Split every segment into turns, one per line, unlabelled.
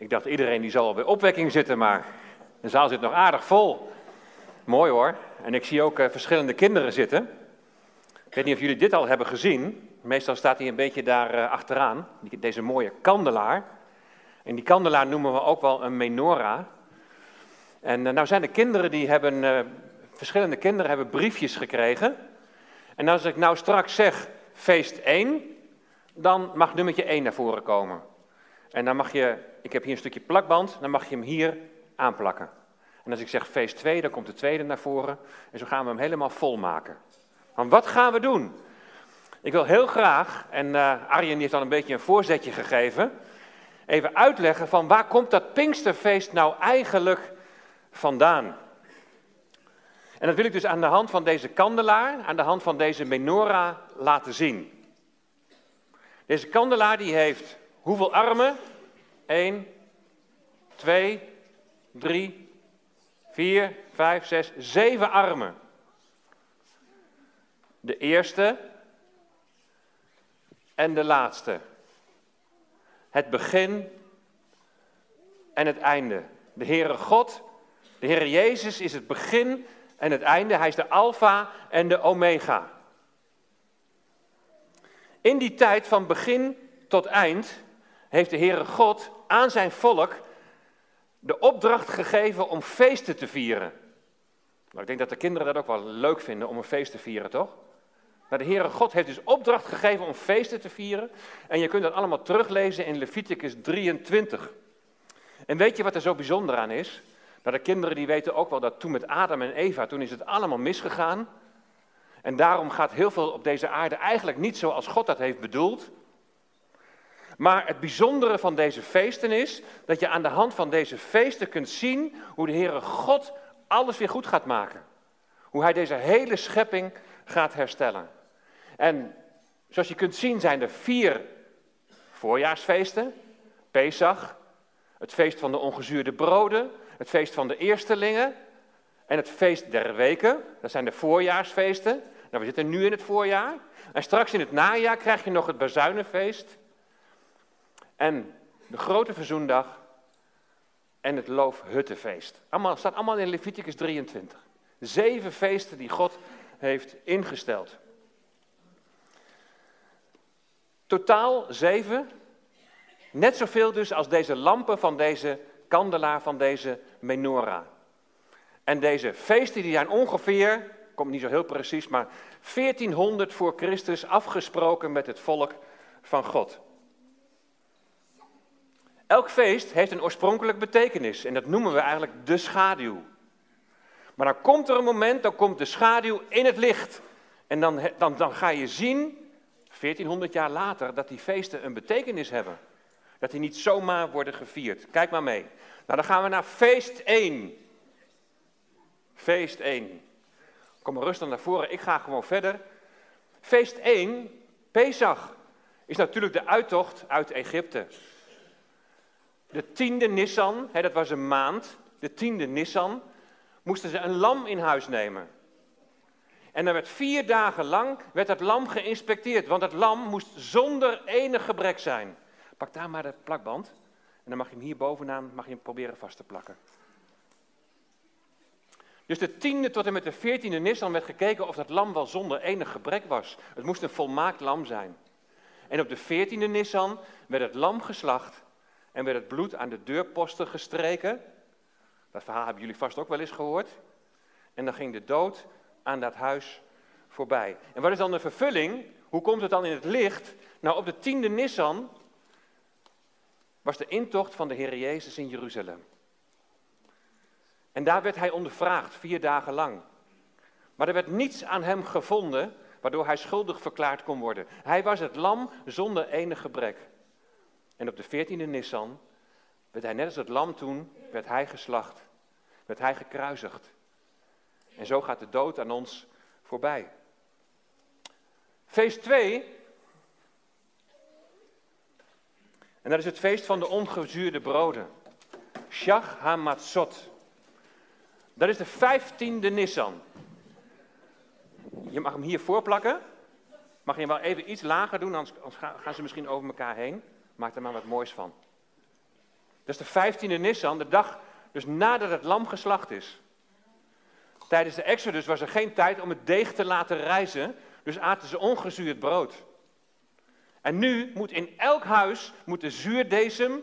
Ik dacht, iedereen die zal al bij opwekking zitten, maar de zaal zit nog aardig vol. Mooi hoor. En ik zie ook uh, verschillende kinderen zitten. Ik weet niet of jullie dit al hebben gezien. Meestal staat hij een beetje daar uh, achteraan, deze mooie kandelaar. En die kandelaar noemen we ook wel een menorah. En uh, nou zijn de kinderen die hebben, verschillende kinderen hebben briefjes gekregen. En als ik nou straks zeg feest 1, dan mag nummertje 1 naar voren komen. En dan mag je, ik heb hier een stukje plakband, dan mag je hem hier aanplakken. En als ik zeg feest 2, dan komt de tweede naar voren. En zo gaan we hem helemaal vol maken. Want wat gaan we doen? Ik wil heel graag, en uh, Arjen heeft al een beetje een voorzetje gegeven, even uitleggen van waar komt dat Pinksterfeest nou eigenlijk vandaan? En dat wil ik dus aan de hand van deze kandelaar, aan de hand van deze menorah laten zien. Deze kandelaar die heeft hoeveel armen? 1, 2, 3, 4, 5, 6, 7 armen. De eerste en de laatste. Het begin en het einde. De Heere God, de Heere Jezus is het begin en het einde. Hij is de Alpha en de Omega. In die tijd van begin tot eind heeft de Heere God aan zijn volk de opdracht gegeven om feesten te vieren. Nou, ik denk dat de kinderen dat ook wel leuk vinden om een feest te vieren, toch? Maar de Heere God heeft dus opdracht gegeven om feesten te vieren. En je kunt dat allemaal teruglezen in Leviticus 23. En weet je wat er zo bijzonder aan is? Nou, de kinderen die weten ook wel dat toen met Adam en Eva, toen is het allemaal misgegaan. En daarom gaat heel veel op deze aarde eigenlijk niet zoals God dat heeft bedoeld. Maar het bijzondere van deze feesten is dat je aan de hand van deze feesten kunt zien hoe de Heere God alles weer goed gaat maken. Hoe Hij deze hele schepping gaat herstellen. En zoals je kunt zien zijn er vier voorjaarsfeesten. Pesach, het feest van de ongezuurde broden, het feest van de eerstelingen en het feest der weken. Dat zijn de voorjaarsfeesten. Nou, we zitten nu in het voorjaar. En straks in het najaar krijg je nog het bazuinenfeest. En de grote verzoendag en het loofhuttenfeest. Allemaal, staat allemaal in Leviticus 23. Zeven feesten die God heeft ingesteld. Totaal zeven. Net zoveel dus als deze lampen van deze kandelaar van deze menorah. En deze feesten die zijn ongeveer, komt niet zo heel precies, maar 1400 voor Christus afgesproken met het volk van God. Elk feest heeft een oorspronkelijk betekenis en dat noemen we eigenlijk de schaduw. Maar dan komt er een moment, dan komt de schaduw in het licht. En dan, dan, dan ga je zien, 1400 jaar later, dat die feesten een betekenis hebben. Dat die niet zomaar worden gevierd. Kijk maar mee. Nou, dan gaan we naar feest 1. Feest 1. Kom maar rustig naar voren, ik ga gewoon verder. Feest 1, Pesach, is natuurlijk de uittocht uit Egypte. De tiende Nissan, hè, dat was een maand, de tiende Nissan, moesten ze een lam in huis nemen. En dan werd vier dagen lang werd het lam geïnspecteerd, want het lam moest zonder enig gebrek zijn. Pak daar maar de plakband en dan mag je hem hier bovenaan mag je hem proberen vast te plakken. Dus de tiende tot en met de veertiende Nissan werd gekeken of dat lam wel zonder enig gebrek was. Het moest een volmaakt lam zijn. En op de veertiende Nissan werd het lam geslacht en werd het bloed aan de deurposten gestreken. Dat verhaal hebben jullie vast ook wel eens gehoord. En dan ging de dood aan dat huis voorbij. En wat is dan de vervulling? Hoe komt het dan in het licht? Nou, op de tiende Nissan was de intocht van de Heer Jezus in Jeruzalem. En daar werd hij ondervraagd, vier dagen lang. Maar er werd niets aan hem gevonden waardoor hij schuldig verklaard kon worden. Hij was het lam zonder enig gebrek. En op de veertiende Nissan werd hij net als het lam toen, werd hij geslacht. Werd hij gekruisigd. En zo gaat de dood aan ons voorbij. Feest 2. En dat is het feest van de ongezuurde broden. Shach HaMatzot. Dat is de vijftiende Nissan. Je mag hem hier voorplakken. Mag je hem wel even iets lager doen, anders gaan ze misschien over elkaar heen. Maak er maar wat moois van. Dat is de 15e Nissan, de dag dus nadat het lam geslacht is. Tijdens de Exodus was er geen tijd om het deeg te laten rijzen, dus aten ze ongezuurd brood. En nu moet in elk huis moet de zuurdesem,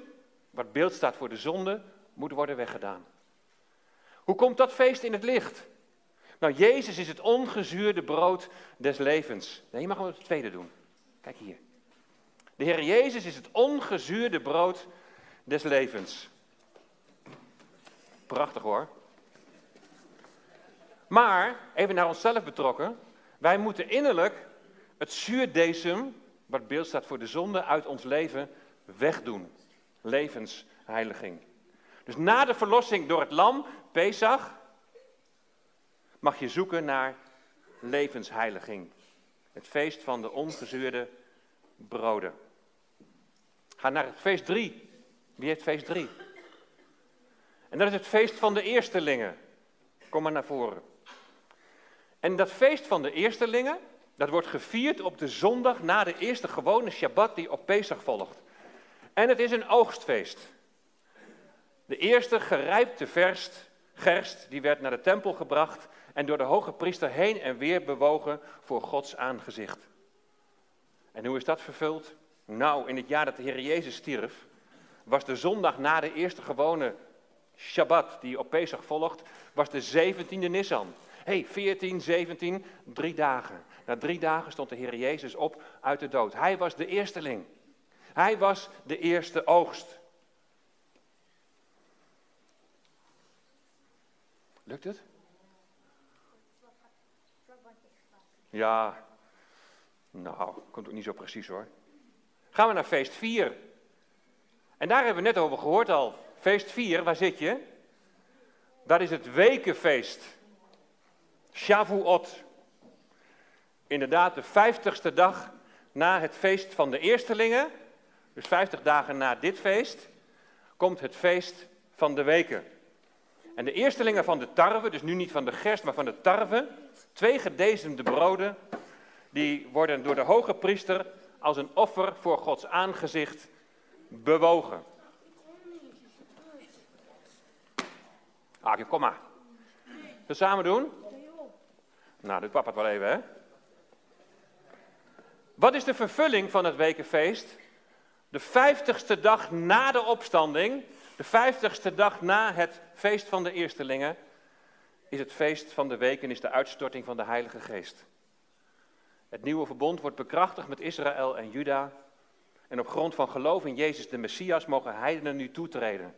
wat beeld staat voor de zonde, moet worden weggedaan. Hoe komt dat feest in het licht? Nou, Jezus is het ongezuurde brood des levens. Nee, je mag wel het tweede doen. Kijk hier. De Heer Jezus is het ongezuurde brood des levens. Prachtig hoor. Maar, even naar onszelf betrokken, wij moeten innerlijk het zuurdesem, wat beeld staat voor de zonde, uit ons leven wegdoen. Levensheiliging. Dus na de verlossing door het lam, Pesach, mag je zoeken naar levensheiliging. Het feest van de ongezuurde broden. Ga naar het feest 3. Wie heeft feest 3? En dat is het feest van de eerstelingen. Kom maar naar voren. En dat feest van de eerstelingen, dat wordt gevierd op de zondag na de eerste gewone Shabbat die op Pesach volgt. En het is een oogstfeest. De eerste gerijpte verst, gerst, die werd naar de tempel gebracht en door de hoge priester heen en weer bewogen voor Gods aangezicht. En hoe is dat vervuld? Nou, in het jaar dat de Heer Jezus stierf, was de zondag na de eerste gewone Shabbat die op Pesach volgt, was de 17e Nissan. hey, 14, 17, drie dagen. Na drie dagen stond de Heer Jezus op uit de dood. Hij was de eersteling. Hij was de eerste oogst. Lukt het? Ja, nou, komt ook niet zo precies hoor. Gaan we naar feest 4. En daar hebben we net over gehoord al. Feest 4, waar zit je? Dat is het wekenfeest. Shavuot. Inderdaad, de vijftigste dag na het feest van de eerstelingen. Dus vijftig dagen na dit feest. Komt het feest van de weken. En de eerstelingen van de tarwe, dus nu niet van de gerst, maar van de tarwe. Twee gedezemde broden. Die worden door de hoge priester als een offer voor Gods aangezicht bewogen. Haakje, kom maar. We samen doen? Nou, dit papa het wel even, hè? Wat is de vervulling van het wekenfeest? De vijftigste dag na de opstanding, de vijftigste dag na het feest van de eerstelingen, is het feest van de weken, is de uitstorting van de Heilige Geest. Het nieuwe verbond wordt bekrachtigd met Israël en Juda. En op grond van geloof in Jezus de Messias mogen heidenen nu toetreden.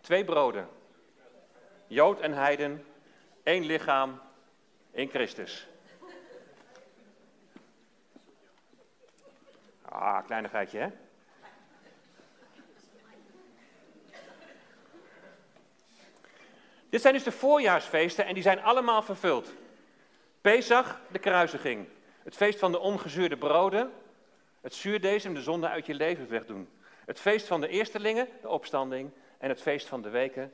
Twee broden, Jood en Heiden, één lichaam in Christus. Ah, kleinigheidje hè? Dit zijn dus de voorjaarsfeesten en die zijn allemaal vervuld. Pesach, de kruisiging. Het feest van de ongezuurde broden. Het zuurdesem, de zonde uit je leven wegdoen. Het feest van de eerstelingen, de opstanding. En het feest van de weken,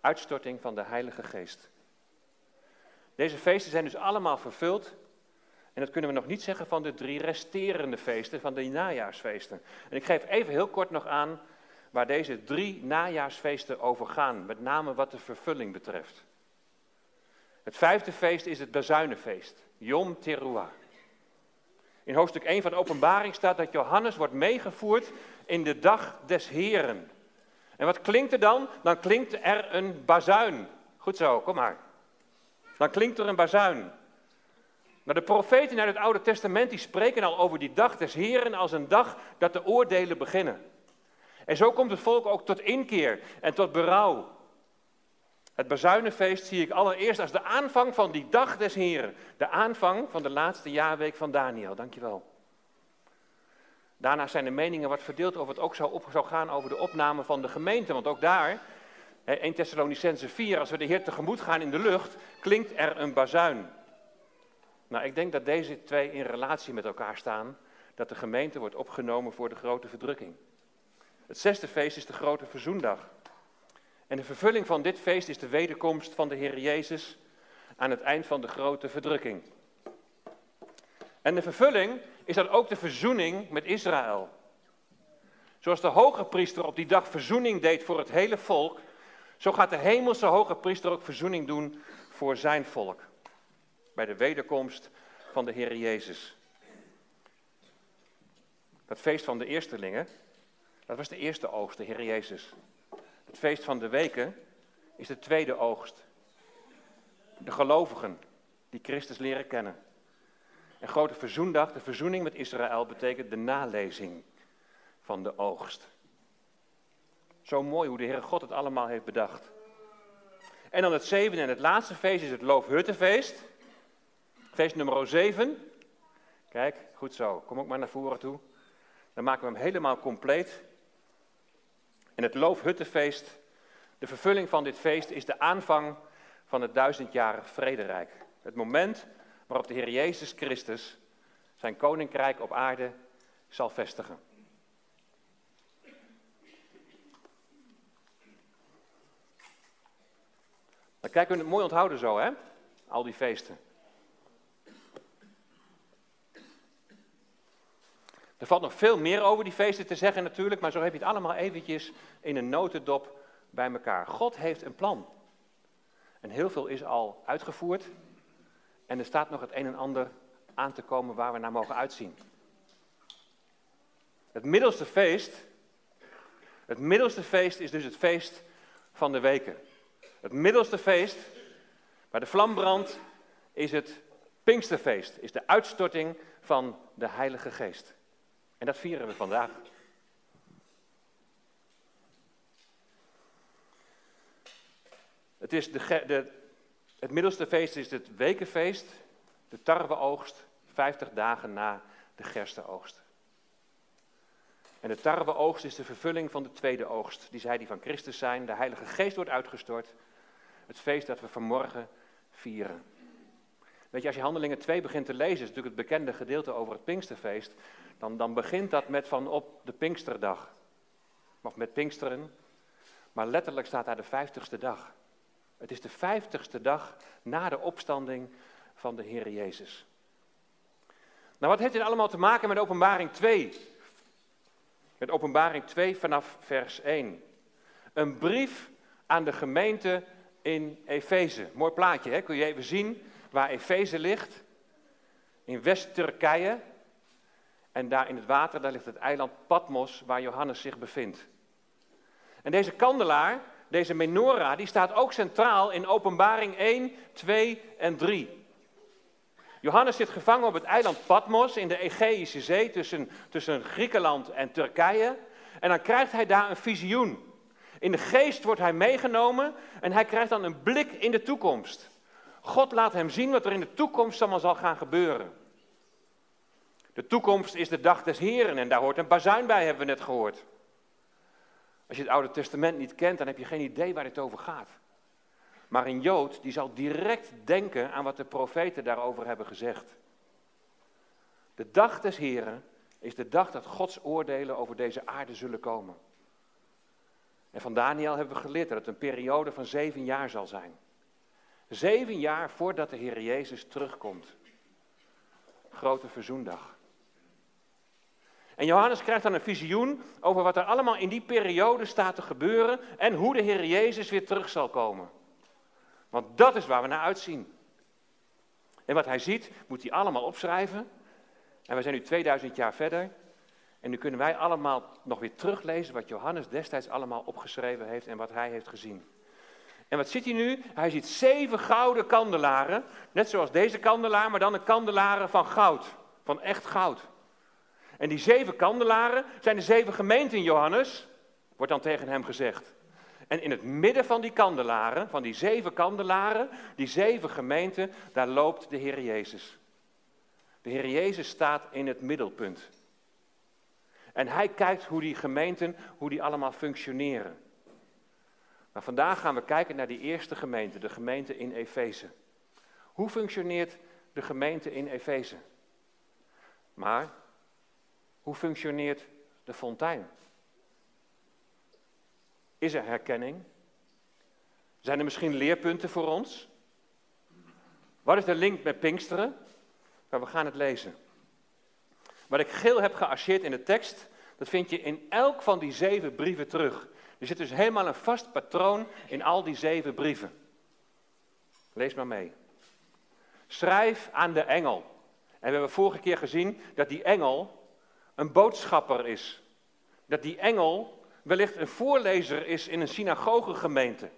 uitstorting van de Heilige Geest. Deze feesten zijn dus allemaal vervuld. En dat kunnen we nog niet zeggen van de drie resterende feesten, van de najaarsfeesten. En ik geef even heel kort nog aan waar deze drie najaarsfeesten over gaan, met name wat de vervulling betreft. Het vijfde feest is het Bazuinenfeest, Yom Teruah. In hoofdstuk 1 van de openbaring staat dat Johannes wordt meegevoerd in de dag des Heren. En wat klinkt er dan? Dan klinkt er een bazuin. Goed zo, kom maar. Dan klinkt er een bazuin. Nou, de profeten uit het Oude Testament die spreken al over die dag des Heren als een dag dat de oordelen beginnen. En zo komt het volk ook tot inkeer en tot berouw. Het bazuinenfeest zie ik allereerst als de aanvang van die dag des Heren. De aanvang van de laatste jaarweek van Daniel. Dankjewel. Daarna zijn de meningen wat verdeeld of het ook zou, op, zou gaan over de opname van de gemeente. Want ook daar, 1 Thessalonicense 4, als we de Heer tegemoet gaan in de lucht, klinkt er een bazuin. Nou, ik denk dat deze twee in relatie met elkaar staan. Dat de gemeente wordt opgenomen voor de grote verdrukking. Het zesde feest is de grote verzoendag. En de vervulling van dit feest is de wederkomst van de Heer Jezus aan het eind van de grote verdrukking. En de vervulling is dan ook de verzoening met Israël. Zoals de hoge priester op die dag verzoening deed voor het hele volk, zo gaat de hemelse hoge priester ook verzoening doen voor zijn volk. Bij de wederkomst van de Heer Jezus. Dat feest van de eerstelingen, dat was de eerste oogst, de Heer Jezus. Het feest van de weken is de tweede oogst. De gelovigen die Christus leren kennen. En grote verzoendag, de verzoening met Israël, betekent de nalezing van de oogst. Zo mooi hoe de Heere God het allemaal heeft bedacht. En dan het zevende en het laatste feest is het Loofhuttenfeest. Feest nummer 7. Kijk, goed zo. Kom ook maar naar voren toe. Dan maken we hem helemaal compleet. En het Loofhuttenfeest, de vervulling van dit feest, is de aanvang van het duizendjarig vrederijk. Het moment waarop de Heer Jezus Christus zijn koninkrijk op aarde zal vestigen. Dan kijken we het mooi onthouden zo, hè? Al die feesten. Er valt nog veel meer over die feesten te zeggen natuurlijk, maar zo heb je het allemaal eventjes in een notendop bij elkaar. God heeft een plan. En heel veel is al uitgevoerd. En er staat nog het een en ander aan te komen waar we naar mogen uitzien. Het middelste feest, het middelste feest is dus het feest van de weken. Het middelste feest, waar de vlam brandt, is het Pinksterfeest, is de uitstorting van de Heilige Geest. En dat vieren we vandaag. Het, is de, de, het middelste feest is het wekenfeest, de tarweoogst, 50 dagen na de gerstenoogst. En de tarweoogst is de vervulling van de tweede oogst, die zij die van Christus zijn. De Heilige Geest wordt uitgestort. Het feest dat we vanmorgen vieren. Weet je, als je Handelingen 2 begint te lezen, is natuurlijk het bekende gedeelte over het Pinksterfeest, dan, dan begint dat met van op de Pinksterdag. Of met Pinksteren. Maar letterlijk staat daar de vijftigste dag. Het is de vijftigste dag na de opstanding van de Heer Jezus. Nou, wat heeft dit allemaal te maken met openbaring 2? Met openbaring 2 vanaf vers 1. Een brief aan de gemeente in Efeze. Mooi plaatje, hè? kun je even zien waar Efeze ligt. In West-Turkije. En daar in het water, daar ligt het eiland Patmos, waar Johannes zich bevindt. En deze kandelaar, deze menorah, die staat ook centraal in Openbaring 1, 2 en 3. Johannes zit gevangen op het eiland Patmos in de Egeïsche Zee tussen, tussen Griekenland en Turkije. En dan krijgt hij daar een visioen. In de geest wordt hij meegenomen en hij krijgt dan een blik in de toekomst. God laat hem zien wat er in de toekomst allemaal zal gaan gebeuren. De toekomst is de dag des Heren en daar hoort een bazuin bij, hebben we net gehoord. Als je het Oude Testament niet kent, dan heb je geen idee waar dit over gaat. Maar een Jood, die zal direct denken aan wat de profeten daarover hebben gezegd. De dag des Heren is de dag dat Gods oordelen over deze aarde zullen komen. En van Daniel hebben we geleerd dat het een periode van zeven jaar zal zijn. Zeven jaar voordat de Heer Jezus terugkomt. Grote verzoendag. En Johannes krijgt dan een visioen over wat er allemaal in die periode staat te gebeuren en hoe de Heer Jezus weer terug zal komen. Want dat is waar we naar uitzien. En wat hij ziet, moet hij allemaal opschrijven. En we zijn nu 2000 jaar verder. En nu kunnen wij allemaal nog weer teruglezen wat Johannes destijds allemaal opgeschreven heeft en wat hij heeft gezien. En wat ziet hij nu? Hij ziet zeven gouden kandelaren, net zoals deze kandelaar, maar dan een kandelaren van goud, van echt goud. En die zeven kandelaren zijn de zeven gemeenten Johannes, wordt dan tegen hem gezegd. En in het midden van die kandelaren, van die zeven kandelaren, die zeven gemeenten, daar loopt de Heer Jezus. De Heer Jezus staat in het middelpunt. En hij kijkt hoe die gemeenten, hoe die allemaal functioneren. Maar vandaag gaan we kijken naar die eerste gemeente, de gemeente in Efeze. Hoe functioneert de gemeente in Efeze? Maar hoe functioneert de fontein? Is er herkenning? Zijn er misschien leerpunten voor ons? Wat is de link met Pinksteren? Maar we gaan het lezen. Wat ik geel heb gearcheerd in de tekst, Dat vind je in elk van die zeven brieven terug. Er zit dus helemaal een vast patroon in al die zeven brieven. Lees maar mee. Schrijf aan de engel. En we hebben vorige keer gezien dat die engel een boodschapper is. Dat die engel wellicht een voorlezer is in een synagogegemeente.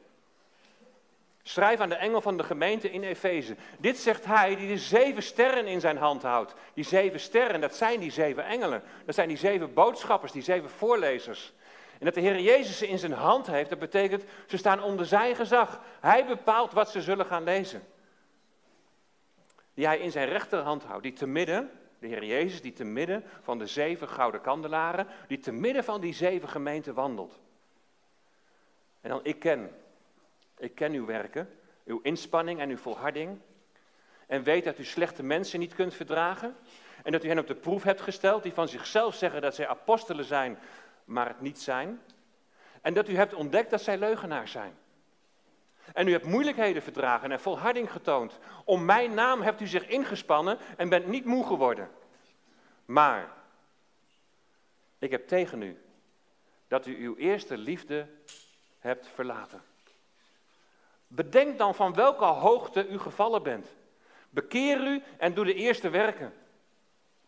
Schrijf aan de engel van de gemeente in Efeze. Dit zegt hij die de zeven sterren in zijn hand houdt. Die zeven sterren, dat zijn die zeven engelen. Dat zijn die zeven boodschappers, die zeven voorlezers. En dat de Heer Jezus ze in zijn hand heeft, dat betekent ze staan onder zijn gezag. Hij bepaalt wat ze zullen gaan lezen. Die hij in zijn rechterhand houdt, die te midden, de Heer Jezus, die te midden van de zeven gouden kandelaren, die te midden van die zeven gemeenten wandelt. En dan, ik ken, ik ken uw werken, uw inspanning en uw volharding. En weet dat u slechte mensen niet kunt verdragen. En dat u hen op de proef hebt gesteld, die van zichzelf zeggen dat zij apostelen zijn, maar het niet zijn. En dat u hebt ontdekt dat zij leugenaars zijn. En u hebt moeilijkheden verdragen en volharding getoond. Om mijn naam hebt u zich ingespannen en bent niet moe geworden. Maar ik heb tegen u dat u uw eerste liefde hebt verlaten. Bedenk dan van welke hoogte u gevallen bent. Bekeer u en doe de eerste werken.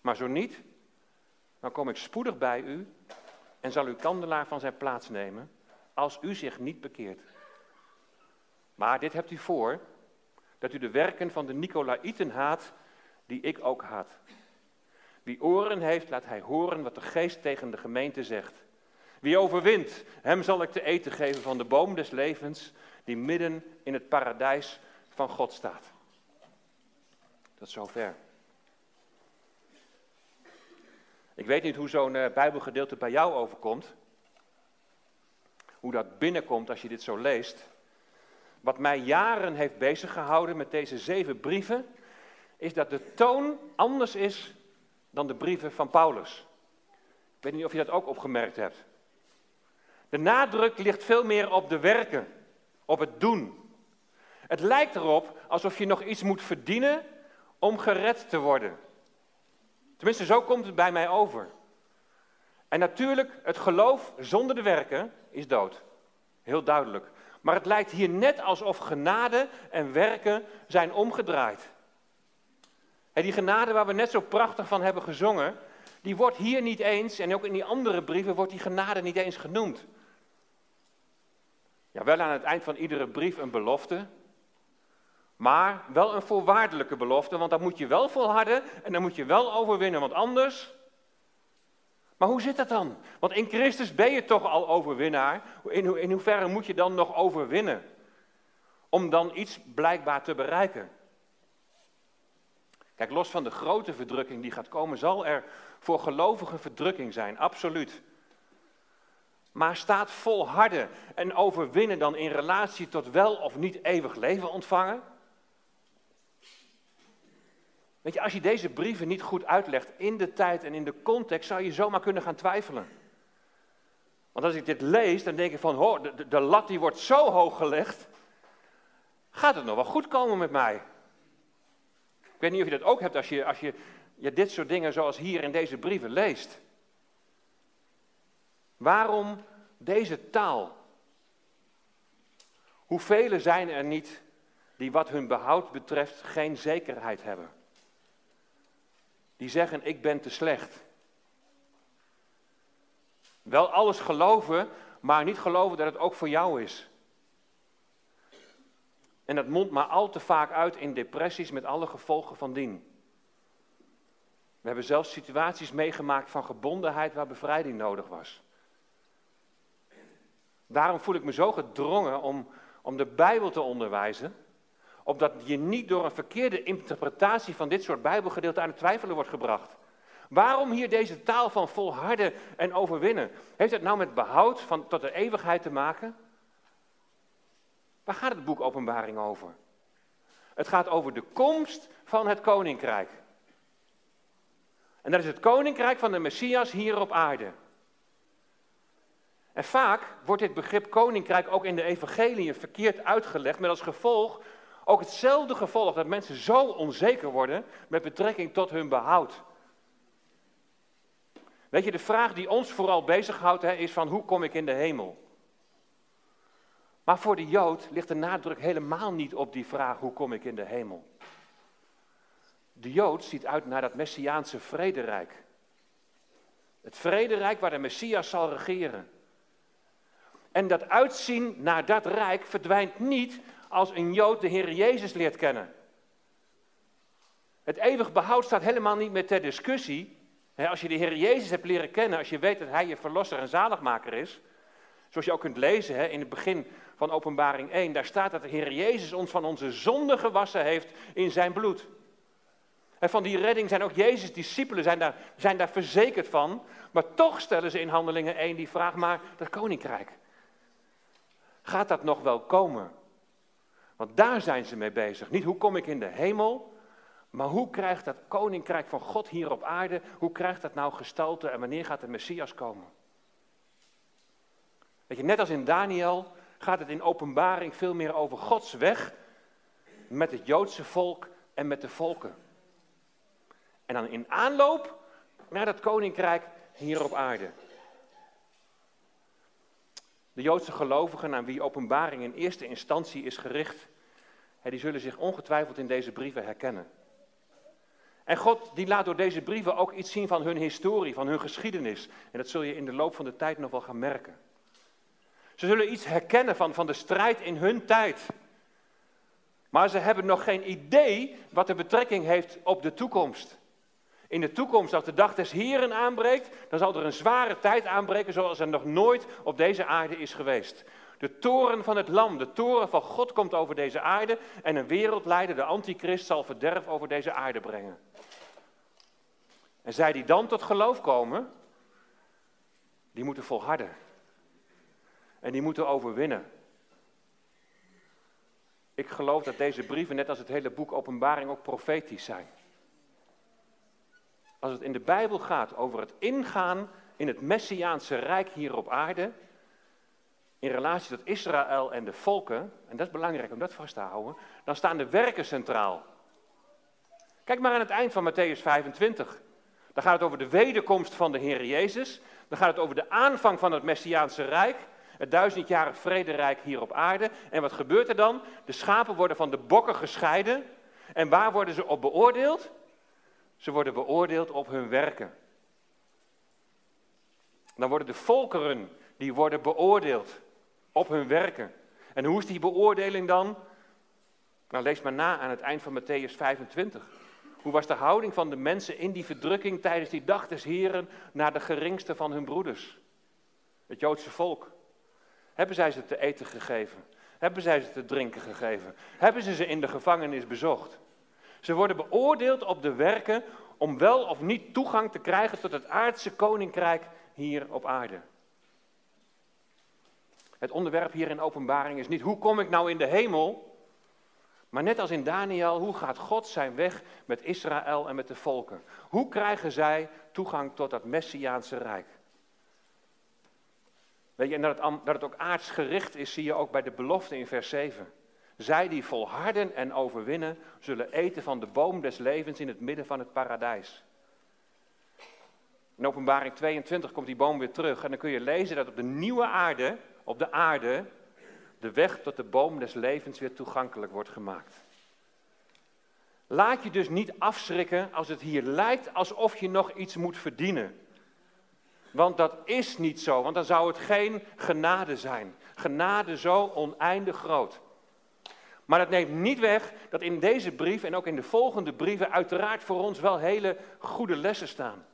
Maar zo niet, dan kom ik spoedig bij u en zal uw kandelaar van zijn plaats nemen als u zich niet bekeert. Maar dit hebt u voor, dat u de werken van de Nicolaïten haat, die ik ook haat. Wie oren heeft, laat hij horen wat de geest tegen de gemeente zegt. Wie overwint, hem zal ik te eten geven van de boom des levens, die midden in het paradijs van God staat. Tot zover. Ik weet niet hoe zo'n uh, Bijbelgedeelte bij jou overkomt. Hoe dat binnenkomt als je dit zo leest. Wat mij jaren heeft bezig gehouden met deze zeven brieven, is dat de toon anders is dan de brieven van Paulus. Ik weet niet of je dat ook opgemerkt hebt. De nadruk ligt veel meer op de werken, op het doen. Het lijkt erop alsof je nog iets moet verdienen om gered te worden. Tenminste, zo komt het bij mij over. En natuurlijk, het geloof zonder de werken is dood. Heel duidelijk. Maar het lijkt hier net alsof genade en werken zijn omgedraaid. En die genade waar we net zo prachtig van hebben gezongen, die wordt hier niet eens, en ook in die andere brieven wordt die genade niet eens genoemd. Ja, wel aan het eind van iedere brief een belofte, maar wel een voorwaardelijke belofte, want dan moet je wel volharden en dan moet je wel overwinnen, want anders. Maar hoe zit dat dan? Want in Christus ben je toch al overwinnaar. In, in hoeverre moet je dan nog overwinnen? Om dan iets blijkbaar te bereiken. Kijk, los van de grote verdrukking die gaat komen, zal er voor gelovigen verdrukking zijn, absoluut. Maar staat volharden en overwinnen dan in relatie tot wel of niet eeuwig leven ontvangen? Weet je, als je deze brieven niet goed uitlegt in de tijd en in de context, zou je zomaar kunnen gaan twijfelen. Want als ik dit lees, dan denk ik van, hoor, de, lat die wordt zo hoog gelegd. Gaat het nog wel goed komen met mij? Ik weet niet of je dat ook hebt als je, als je, je dit soort dingen zoals hier in deze brieven leest. Waarom deze taal? Hoeveel zijn er niet die wat hun behoud betreft geen zekerheid hebben? Die zeggen ik ben te slecht. Wel alles geloven, maar niet geloven dat het ook voor jou is. En dat mondt maar al te vaak uit in depressies met alle gevolgen van dien. We hebben zelfs situaties meegemaakt van gebondenheid waar bevrijding nodig was. Daarom voel ik me zo gedrongen om, om de Bijbel te onderwijzen opdat je niet door een verkeerde interpretatie van dit soort Bijbelgedeelten aan het twijfelen wordt gebracht. Waarom hier deze taal van volharden en overwinnen? Heeft het nou met behoud van, tot de eeuwigheid te maken? Waar gaat het boek Openbaring over? Het gaat over de komst van het koninkrijk. En dat is het koninkrijk van de Messias hier op aarde. En vaak wordt dit begrip koninkrijk ook in de evangelie verkeerd uitgelegd, met als gevolg ook hetzelfde gevolg dat mensen zo onzeker worden met betrekking tot hun behoud. Weet je, de vraag die ons vooral bezighoudt hè, is van hoe kom ik in de hemel? Maar voor de Jood ligt de nadruk helemaal niet op die vraag hoe kom ik in de hemel. De Jood ziet uit naar dat Messiaanse vrederijk. Het vrederijk waar de Messias zal regeren. En dat uitzien naar dat rijk verdwijnt niet als een Jood de Heer Jezus leert kennen. Het eeuwig behoud staat helemaal niet meer ter discussie. Als je de Heer Jezus hebt leren kennen, als je weet dat Hij je verlosser en zaligmaker is, zoals je ook kunt lezen in het begin van Openbaring 1, daar staat dat de Heer Jezus ons van onze zonde gewassen heeft in Zijn bloed. En van die redding zijn ook Jezus' discipelen zijn daar, zijn daar verzekerd van, maar toch stellen ze in Handelingen 1 die vraag, maar dat koninkrijk, gaat dat nog wel komen? Want daar zijn ze mee bezig. Niet hoe kom ik in de hemel, maar hoe krijgt dat koninkrijk van God hier op aarde, hoe krijgt dat nou gestalte en wanneer gaat de Messias komen? Weet je, net als in Daniel gaat het in openbaring veel meer over Gods weg met het Joodse volk en met de volken. En dan in aanloop naar dat koninkrijk hier op aarde. De Joodse gelovigen aan wie openbaring in eerste instantie is gericht, die zullen zich ongetwijfeld in deze brieven herkennen. En God die laat door deze brieven ook iets zien van hun historie, van hun geschiedenis. En dat zul je in de loop van de tijd nog wel gaan merken. Ze zullen iets herkennen van, van de strijd in hun tijd. Maar ze hebben nog geen idee wat de betrekking heeft op de toekomst. In de toekomst, als de dag des Heren aanbreekt, dan zal er een zware tijd aanbreken zoals er nog nooit op deze aarde is geweest. De toren van het lam, de toren van God komt over deze aarde en een wereldleider, de antichrist, zal verderf over deze aarde brengen. En zij die dan tot geloof komen, die moeten volharden. En die moeten overwinnen. Ik geloof dat deze brieven, net als het hele boek Openbaring, ook profetisch zijn. Als het in de Bijbel gaat over het ingaan in het Messiaanse Rijk hier op aarde, in relatie tot Israël en de volken, en dat is belangrijk om dat vast te houden, dan staan de werken centraal. Kijk maar aan het eind van Matthäus 25. Dan gaat het over de wederkomst van de Heer Jezus. Dan gaat het over de aanvang van het Messiaanse Rijk. Het duizendjarig vrederijk hier op aarde. En wat gebeurt er dan? De schapen worden van de bokken gescheiden. En waar worden ze op beoordeeld? Ze worden beoordeeld op hun werken. Dan worden de volkeren, die worden beoordeeld op hun werken. En hoe is die beoordeling dan? Nou, lees maar na aan het eind van Matthäus 25. Hoe was de houding van de mensen in die verdrukking tijdens die dag des Heren naar de geringste van hun broeders? Het Joodse volk. Hebben zij ze te eten gegeven? Hebben zij ze te drinken gegeven? Hebben ze ze in de gevangenis bezocht? Ze worden beoordeeld op de werken om wel of niet toegang te krijgen tot het aardse koninkrijk hier op aarde. Het onderwerp hier in openbaring is niet hoe kom ik nou in de hemel, maar net als in Daniel, hoe gaat God zijn weg met Israël en met de volken? Hoe krijgen zij toegang tot dat Messiaanse Rijk? Weet je, en dat het, dat het ook aardsgericht is, zie je ook bij de belofte in vers 7. Zij die volharden en overwinnen, zullen eten van de boom des levens in het midden van het paradijs. In openbaring 22 komt die boom weer terug en dan kun je lezen dat op de nieuwe aarde, op de aarde, de weg tot de boom des levens weer toegankelijk wordt gemaakt. Laat je dus niet afschrikken als het hier lijkt alsof je nog iets moet verdienen. Want dat is niet zo, want dan zou het geen genade zijn. Genade zo oneindig groot. Maar dat neemt niet weg dat in deze brief en ook in de volgende brieven uiteraard voor ons wel hele goede lessen staan.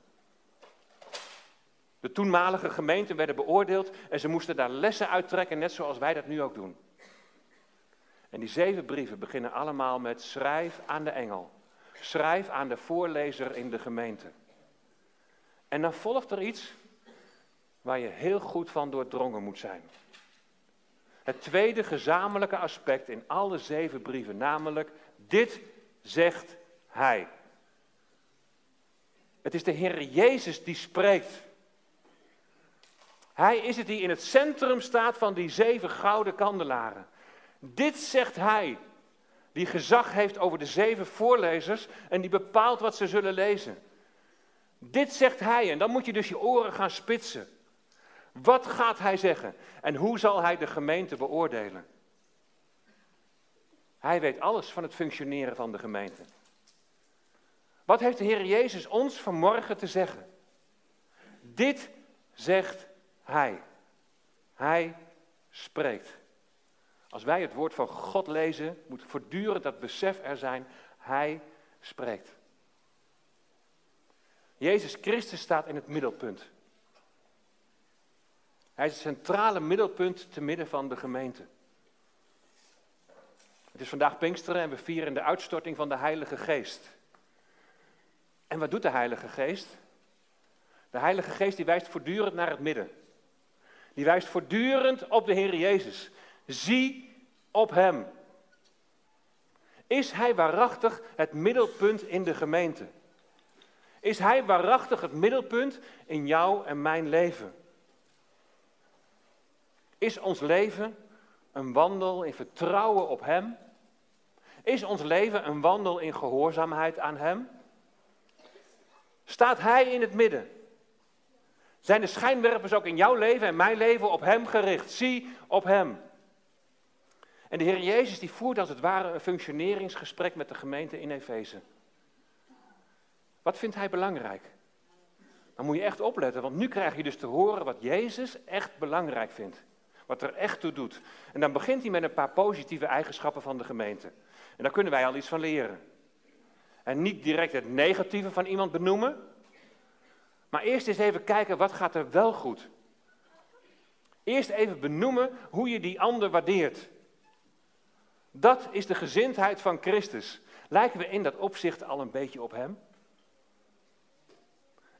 De toenmalige gemeenten werden beoordeeld en ze moesten daar lessen uittrekken, net zoals wij dat nu ook doen. En die zeven brieven beginnen allemaal met schrijf aan de engel. Schrijf aan de voorlezer in de gemeente. En dan volgt er iets waar je heel goed van doordrongen moet zijn. Het tweede gezamenlijke aspect in alle zeven brieven, namelijk dit zegt Hij. Het is de Heer Jezus die spreekt. Hij is het die in het centrum staat van die zeven gouden kandelaren. Dit zegt Hij, die gezag heeft over de zeven voorlezers en die bepaalt wat ze zullen lezen. Dit zegt hij en dan moet je dus je oren gaan spitsen. Wat gaat hij zeggen en hoe zal hij de gemeente beoordelen? Hij weet alles van het functioneren van de gemeente. Wat heeft de Heer Jezus ons vanmorgen te zeggen? Dit zegt Hij. Hij spreekt. Als wij het woord van God lezen, moet voortdurend dat besef er zijn, Hij spreekt. Jezus Christus staat in het middelpunt. Hij is het centrale middelpunt te midden van de gemeente. Het is vandaag Pinksteren en we vieren de uitstorting van de Heilige Geest. En wat doet de Heilige Geest? De Heilige Geest die wijst voortdurend naar het midden. Die wijst voortdurend op de Heer Jezus. Zie op Hem. Is Hij waarachtig het middelpunt in de gemeente? Is Hij waarachtig het middelpunt in jou en mijn leven? Is ons leven een wandel in vertrouwen op Hem? Is ons leven een wandel in gehoorzaamheid aan Hem? Staat Hij in het midden? Zijn de schijnwerpers ook in jouw leven en mijn leven op Hem gericht? Zie op Hem. En de Heer Jezus die voert als het ware een functioneringsgesprek met de gemeente in Efeze. Wat vindt Hij belangrijk? Dan moet je echt opletten, want nu krijg je dus te horen wat Jezus echt belangrijk vindt. Wat er echt toe doet. En dan begint hij met een paar positieve eigenschappen van de gemeente. En daar kunnen wij al iets van leren. En niet direct het negatieve van iemand benoemen. Maar eerst eens even kijken, wat gaat er wel goed? Eerst even benoemen hoe je die ander waardeert. Dat is de gezindheid van Christus. Lijken we in dat opzicht al een beetje op Hem?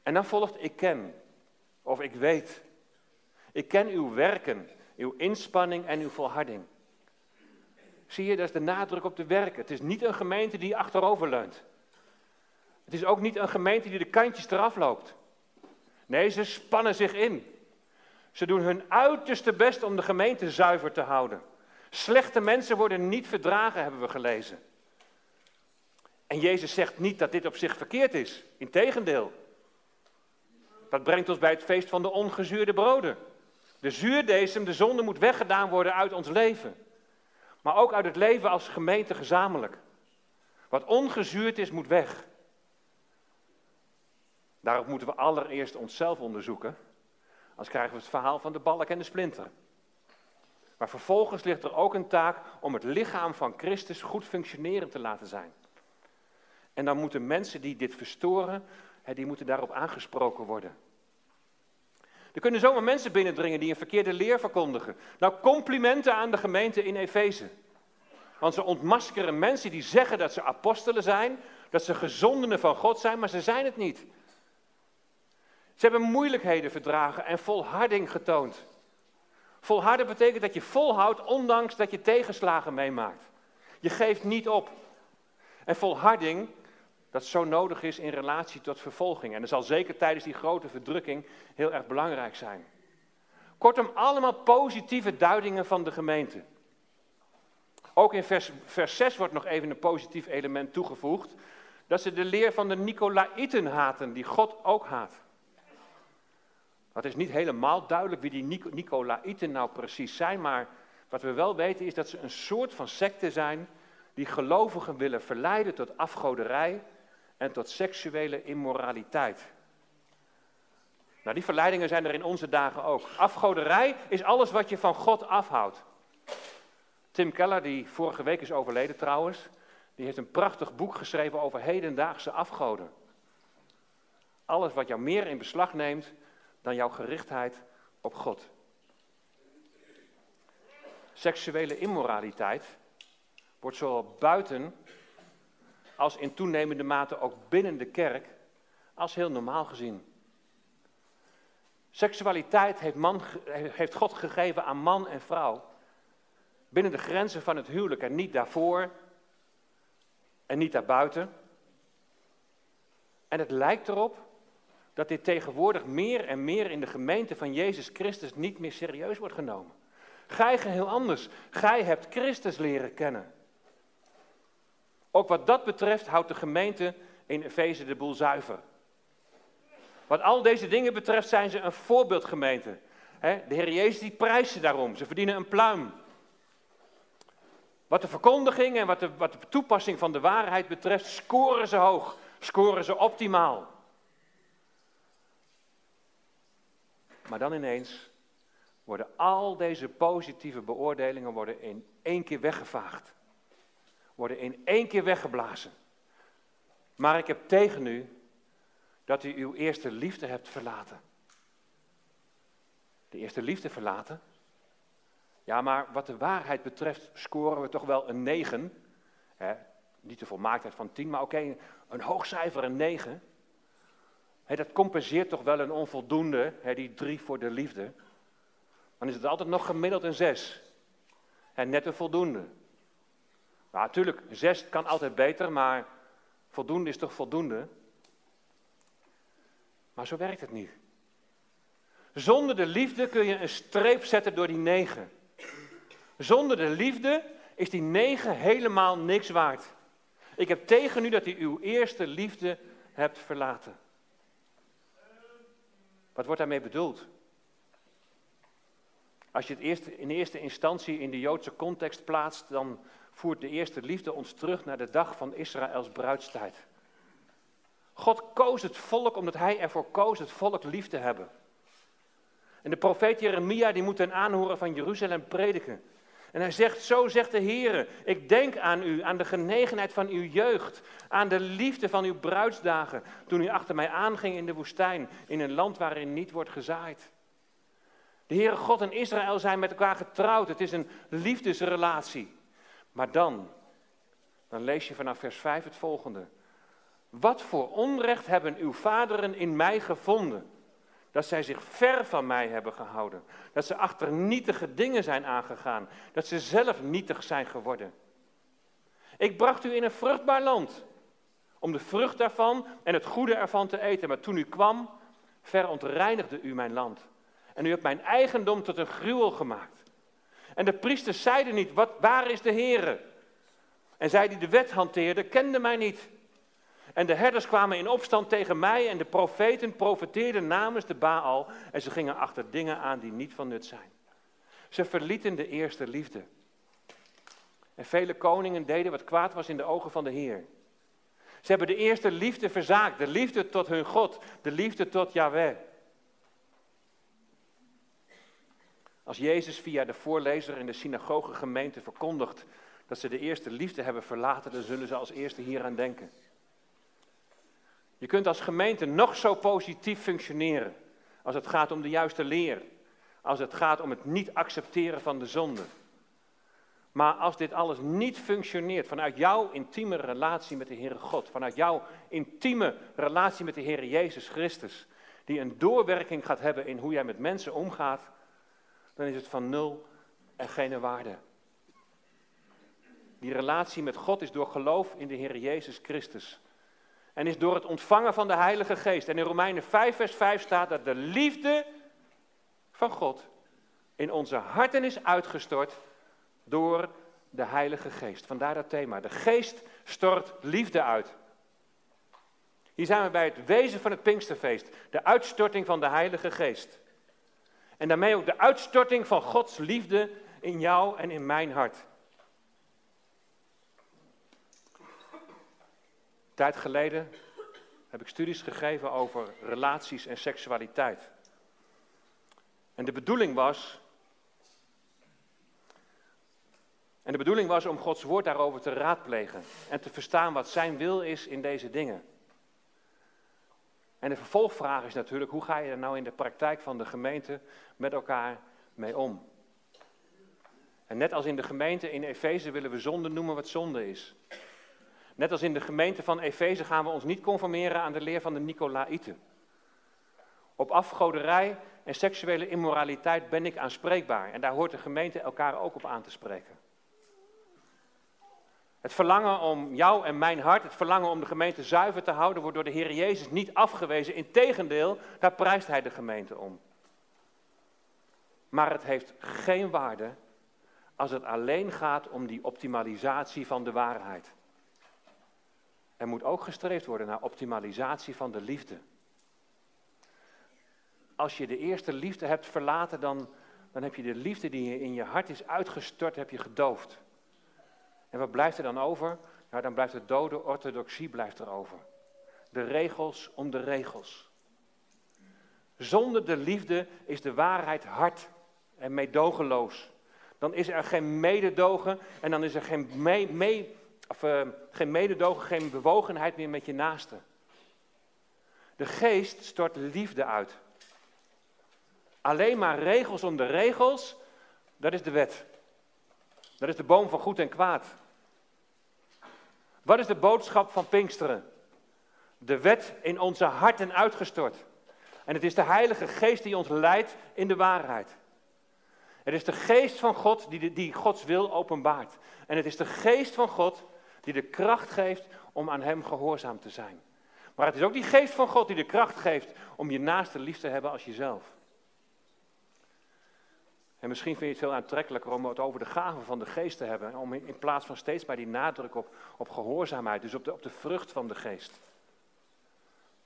En dan volgt ik ken, of ik weet. Ik ken uw werken, uw inspanning en uw volharding. Zie je, dat is de nadruk op de werken. Het is niet een gemeente die achterover leunt. Het is ook niet een gemeente die de kantjes eraf loopt. Nee, ze spannen zich in. Ze doen hun uiterste best om de gemeente zuiver te houden. Slechte mensen worden niet verdragen, hebben we gelezen. En Jezus zegt niet dat dit op zich verkeerd is. Integendeel. Dat brengt ons bij het feest van de ongezuurde broden. De zuurdesem, de zonde moet weggedaan worden uit ons leven. Maar ook uit het leven als gemeente gezamenlijk. Wat ongezuurd is, moet weg. Daarop moeten we allereerst onszelf onderzoeken. Anders krijgen we het verhaal van de balk en de splinter. Maar vervolgens ligt er ook een taak om het lichaam van Christus goed functionerend te laten zijn. En dan moeten mensen die dit verstoren, die moeten daarop aangesproken worden. Er kunnen zomaar mensen binnendringen die een verkeerde leer verkondigen. Nou, complimenten aan de gemeente in Efeze. Want ze ontmaskeren mensen die zeggen dat ze apostelen zijn, dat ze gezondenen van God zijn, maar ze zijn het niet. Ze hebben moeilijkheden verdragen en volharding getoond. Volharden betekent dat je volhoudt ondanks dat je tegenslagen meemaakt. Je geeft niet op. En volharding, dat zo nodig is in relatie tot vervolging. En dat zal zeker tijdens die grote verdrukking heel erg belangrijk zijn. Kortom, allemaal positieve duidingen van de gemeente. Ook in vers, vers 6 wordt nog even een positief element toegevoegd. Dat ze de leer van de Nicolaïten haten, die God ook haat. Het is niet helemaal duidelijk wie die Nicolaïten nou precies zijn, maar wat we wel weten is dat ze een soort van secte zijn die gelovigen willen verleiden tot afgoderij en tot seksuele immoraliteit. Nou, die verleidingen zijn er in onze dagen ook. Afgoderij is alles wat je van God afhoudt. Tim Keller, die vorige week is overleden trouwens, die heeft een prachtig boek geschreven over hedendaagse afgoden. Alles wat jou meer in beslag neemt dan jouw gerichtheid op God. Seksuele immoraliteit wordt zowel buiten als in toenemende mate ook binnen de kerk als heel normaal gezien. Seksualiteit heeft, man, heeft God gegeven aan man en vrouw binnen de grenzen van het huwelijk en niet daarvoor en niet daarbuiten. En het lijkt erop dat dit tegenwoordig meer en meer in de gemeente van Jezus Christus niet meer serieus wordt genomen. Gij geheel anders. Gij hebt Christus leren kennen. Ook wat dat betreft houdt de gemeente in Efeze de boel zuiver. Wat al deze dingen betreft zijn ze een voorbeeldgemeente. De Heer Jezus die prijst ze daarom. Ze verdienen een pluim. Wat de verkondiging en wat de, wat de toepassing van de waarheid betreft, scoren ze hoog. Scoren ze optimaal. Maar dan ineens worden al deze positieve beoordelingen worden in één keer weggevaagd. Worden in één keer weggeblazen. Maar ik heb tegen u dat u uw eerste liefde hebt verlaten. De eerste liefde verlaten? Ja, maar wat de waarheid betreft scoren we toch wel een 9. Hè? Niet de volmaaktheid van 10, maar oké, een hoog cijfer, een 9. Hè, dat compenseert toch wel een onvoldoende, die 3 voor de liefde. Dan is het altijd nog gemiddeld een 6. En net een voldoende. Nou, natuurlijk, 6 kan altijd beter, maar voldoende is toch voldoende? Maar zo werkt het niet. Zonder de liefde kun je een streep zetten door die negen. Zonder de liefde is die negen helemaal niks waard. Ik heb tegen u dat u uw eerste liefde hebt verlaten. Wat wordt daarmee bedoeld? Als je het eerst, in eerste instantie in de Joodse context plaatst, dan voert de eerste liefde ons terug naar de dag van Israëls bruidstijd. God koos het volk omdat hij ervoor koos het volk lief te hebben. En de profeet Jeremia die moet ten aanhoren van Jeruzalem prediken. En hij zegt, zo zegt de Heer, ik denk aan u, aan de genegenheid van uw jeugd, aan de liefde van uw bruidsdagen, toen u achter mij aanging in de woestijn, in een land waarin niet wordt gezaaid. De Heere God en Israël zijn met elkaar getrouwd, het is een liefdesrelatie. Maar dan, dan lees je vanaf vers 5 het volgende. Wat voor onrecht hebben uw vaderen in mij gevonden? Dat zij zich ver van mij hebben gehouden. Dat ze achter nietige dingen zijn aangegaan. Dat ze zelf nietig zijn geworden. Ik bracht u in een vruchtbaar land. Om de vrucht daarvan en het goede ervan te eten. Maar toen u kwam, verontreinigde u mijn land. En u hebt mijn eigendom tot een gruwel gemaakt. En de priesters zeiden niet, wat, waar is de Heere? En zij die de wet hanteerden, kenden mij niet. En de herders kwamen in opstand tegen mij en de profeten profeteerden namens de Baal en ze gingen achter dingen aan die niet van nut zijn. Ze verlieten de eerste liefde. En vele koningen deden wat kwaad was in de ogen van de Heer. Ze hebben de eerste liefde verzaakt, de liefde tot hun God, de liefde tot Yahweh. Als Jezus via de voorlezer in de synagoge gemeente verkondigt dat ze de eerste liefde hebben verlaten, dan zullen ze als eerste hieraan denken. Je kunt als gemeente nog zo positief functioneren als het gaat om de juiste leer, als het gaat om het niet accepteren van de zonde. Maar als dit alles niet functioneert vanuit jouw intieme relatie met de Heere God, vanuit jouw intieme relatie met de Heere Jezus Christus, die een doorwerking gaat hebben in hoe jij met mensen omgaat, dan is het van nul en geen waarde. Die relatie met God is door geloof in de Heere Jezus Christus en is door het ontvangen van de Heilige Geest. En in Romeinen 5, vers 5 staat dat de liefde van God in onze harten is uitgestort door de Heilige Geest. Vandaar dat thema. De Geest stort liefde uit. Hier zijn we bij het wezen van het Pinksterfeest. De uitstorting van de Heilige Geest. En daarmee ook de uitstorting van Gods liefde in jou en in mijn hart. Tijd geleden heb ik studies gegeven over relaties en seksualiteit. En de bedoeling was. En de bedoeling was om Gods woord daarover te raadplegen en te verstaan wat zijn wil is in deze dingen. En de vervolgvraag is natuurlijk, hoe ga je er nou in de praktijk van de gemeente met elkaar mee om? En net als in de gemeente in Efeze willen we zonde noemen wat zonde is. Net als in de gemeente van Efeze gaan we ons niet conformeren aan de leer van de Nicolaïten. Op afgoderij en seksuele immoraliteit ben ik aanspreekbaar en daar hoort de gemeente elkaar ook op aan te spreken. Het verlangen om jou en mijn hart, het verlangen om de gemeente zuiver te houden, wordt door de Heer Jezus niet afgewezen. Integendeel, daar prijst Hij de gemeente om. Maar het heeft geen waarde als het alleen gaat om die optimalisatie van de waarheid. Er moet ook gestreefd worden naar optimalisatie van de liefde. als je de eerste liefde hebt verlaten, dan, dan heb je de liefde die in je hart is uitgestort, heb je gedoofd. En wat blijft er dan over? Nou, dan blijft de dode orthodoxie blijft er over. De regels om de regels. Zonder de liefde is de waarheid hard en meedogenloos. Dan is er geen mededogen en dan is er geen, mee, of, uh, geen mededogen, geen bewogenheid meer met je naaste. De geest stort liefde uit. Alleen maar regels om de regels, dat is de wet. Dat is de boom van goed en kwaad. Wat is de boodschap van Pinksteren? De wet in onze harten uitgestort. En het is de Heilige Geest die ons leidt in de waarheid. Het is de Geest van God die, die Gods wil openbaart. En het is de Geest van God die de kracht geeft om aan Hem gehoorzaam te zijn. Maar het is ook die Geest van God die de kracht geeft om je naaste lief te hebben als jezelf. En misschien vind je het veel aantrekkelijker om het over de gaven van de geest te hebben. Om in plaats van steeds bij die nadruk op, op gehoorzaamheid, dus op de, op de vrucht van de geest.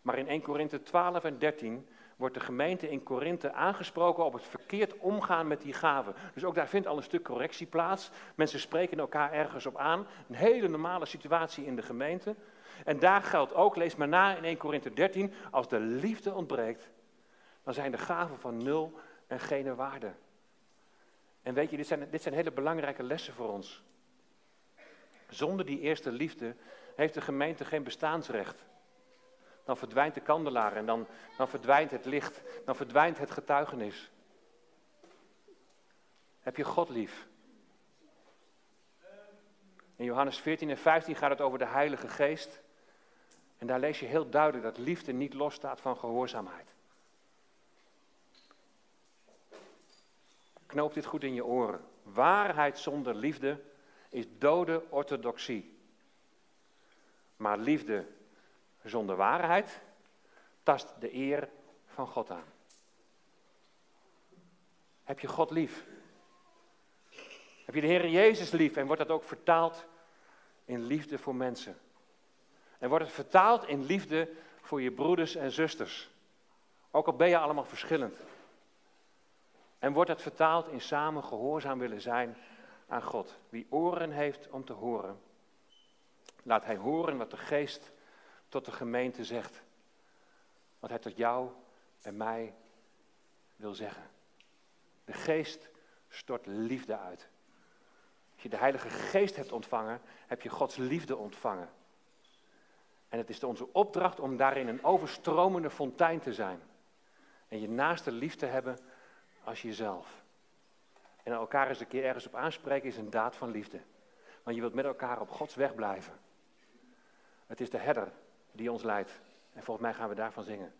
Maar in 1 Korinthe 12 en 13 wordt de gemeente in Korinthe aangesproken op het verkeerd omgaan met die gaven. Dus ook daar vindt al een stuk correctie plaats. Mensen spreken elkaar ergens op aan. Een hele normale situatie in de gemeente. En daar geldt ook, lees maar na in 1 Korinthe 13, als de liefde ontbreekt, dan zijn de gaven van nul en geen waarde. En weet je, dit zijn, dit zijn hele belangrijke lessen voor ons. Zonder die eerste liefde heeft de gemeente geen bestaansrecht. Dan verdwijnt de kandelaar en dan, dan verdwijnt het licht, dan verdwijnt het getuigenis. Heb je God lief? In Johannes 14 en 15 gaat het over de Heilige Geest. En daar lees je heel duidelijk dat liefde niet losstaat van gehoorzaamheid. Knoop dit goed in je oren. Waarheid zonder liefde is dode orthodoxie. Maar liefde zonder waarheid tast de eer van God aan. Heb je God lief? Heb je de Heer Jezus lief en wordt dat ook vertaald in liefde voor mensen? En wordt het vertaald in liefde voor je broeders en zusters? Ook al ben je allemaal verschillend. En wordt het vertaald in samen gehoorzaam willen zijn aan God. Wie oren heeft om te horen, laat hij horen wat de geest tot de gemeente zegt. Wat hij tot jou en mij wil zeggen. De geest stort liefde uit. Als je de Heilige Geest hebt ontvangen, heb je Gods liefde ontvangen. En het is onze opdracht om daarin een overstromende fontein te zijn. En je naaste lief te hebben als jezelf. En elkaar eens een keer ergens op aanspreken is een daad van liefde. Want je wilt met elkaar op Gods weg blijven. Het is de herder die ons leidt. En volgens mij gaan we daarvan zingen.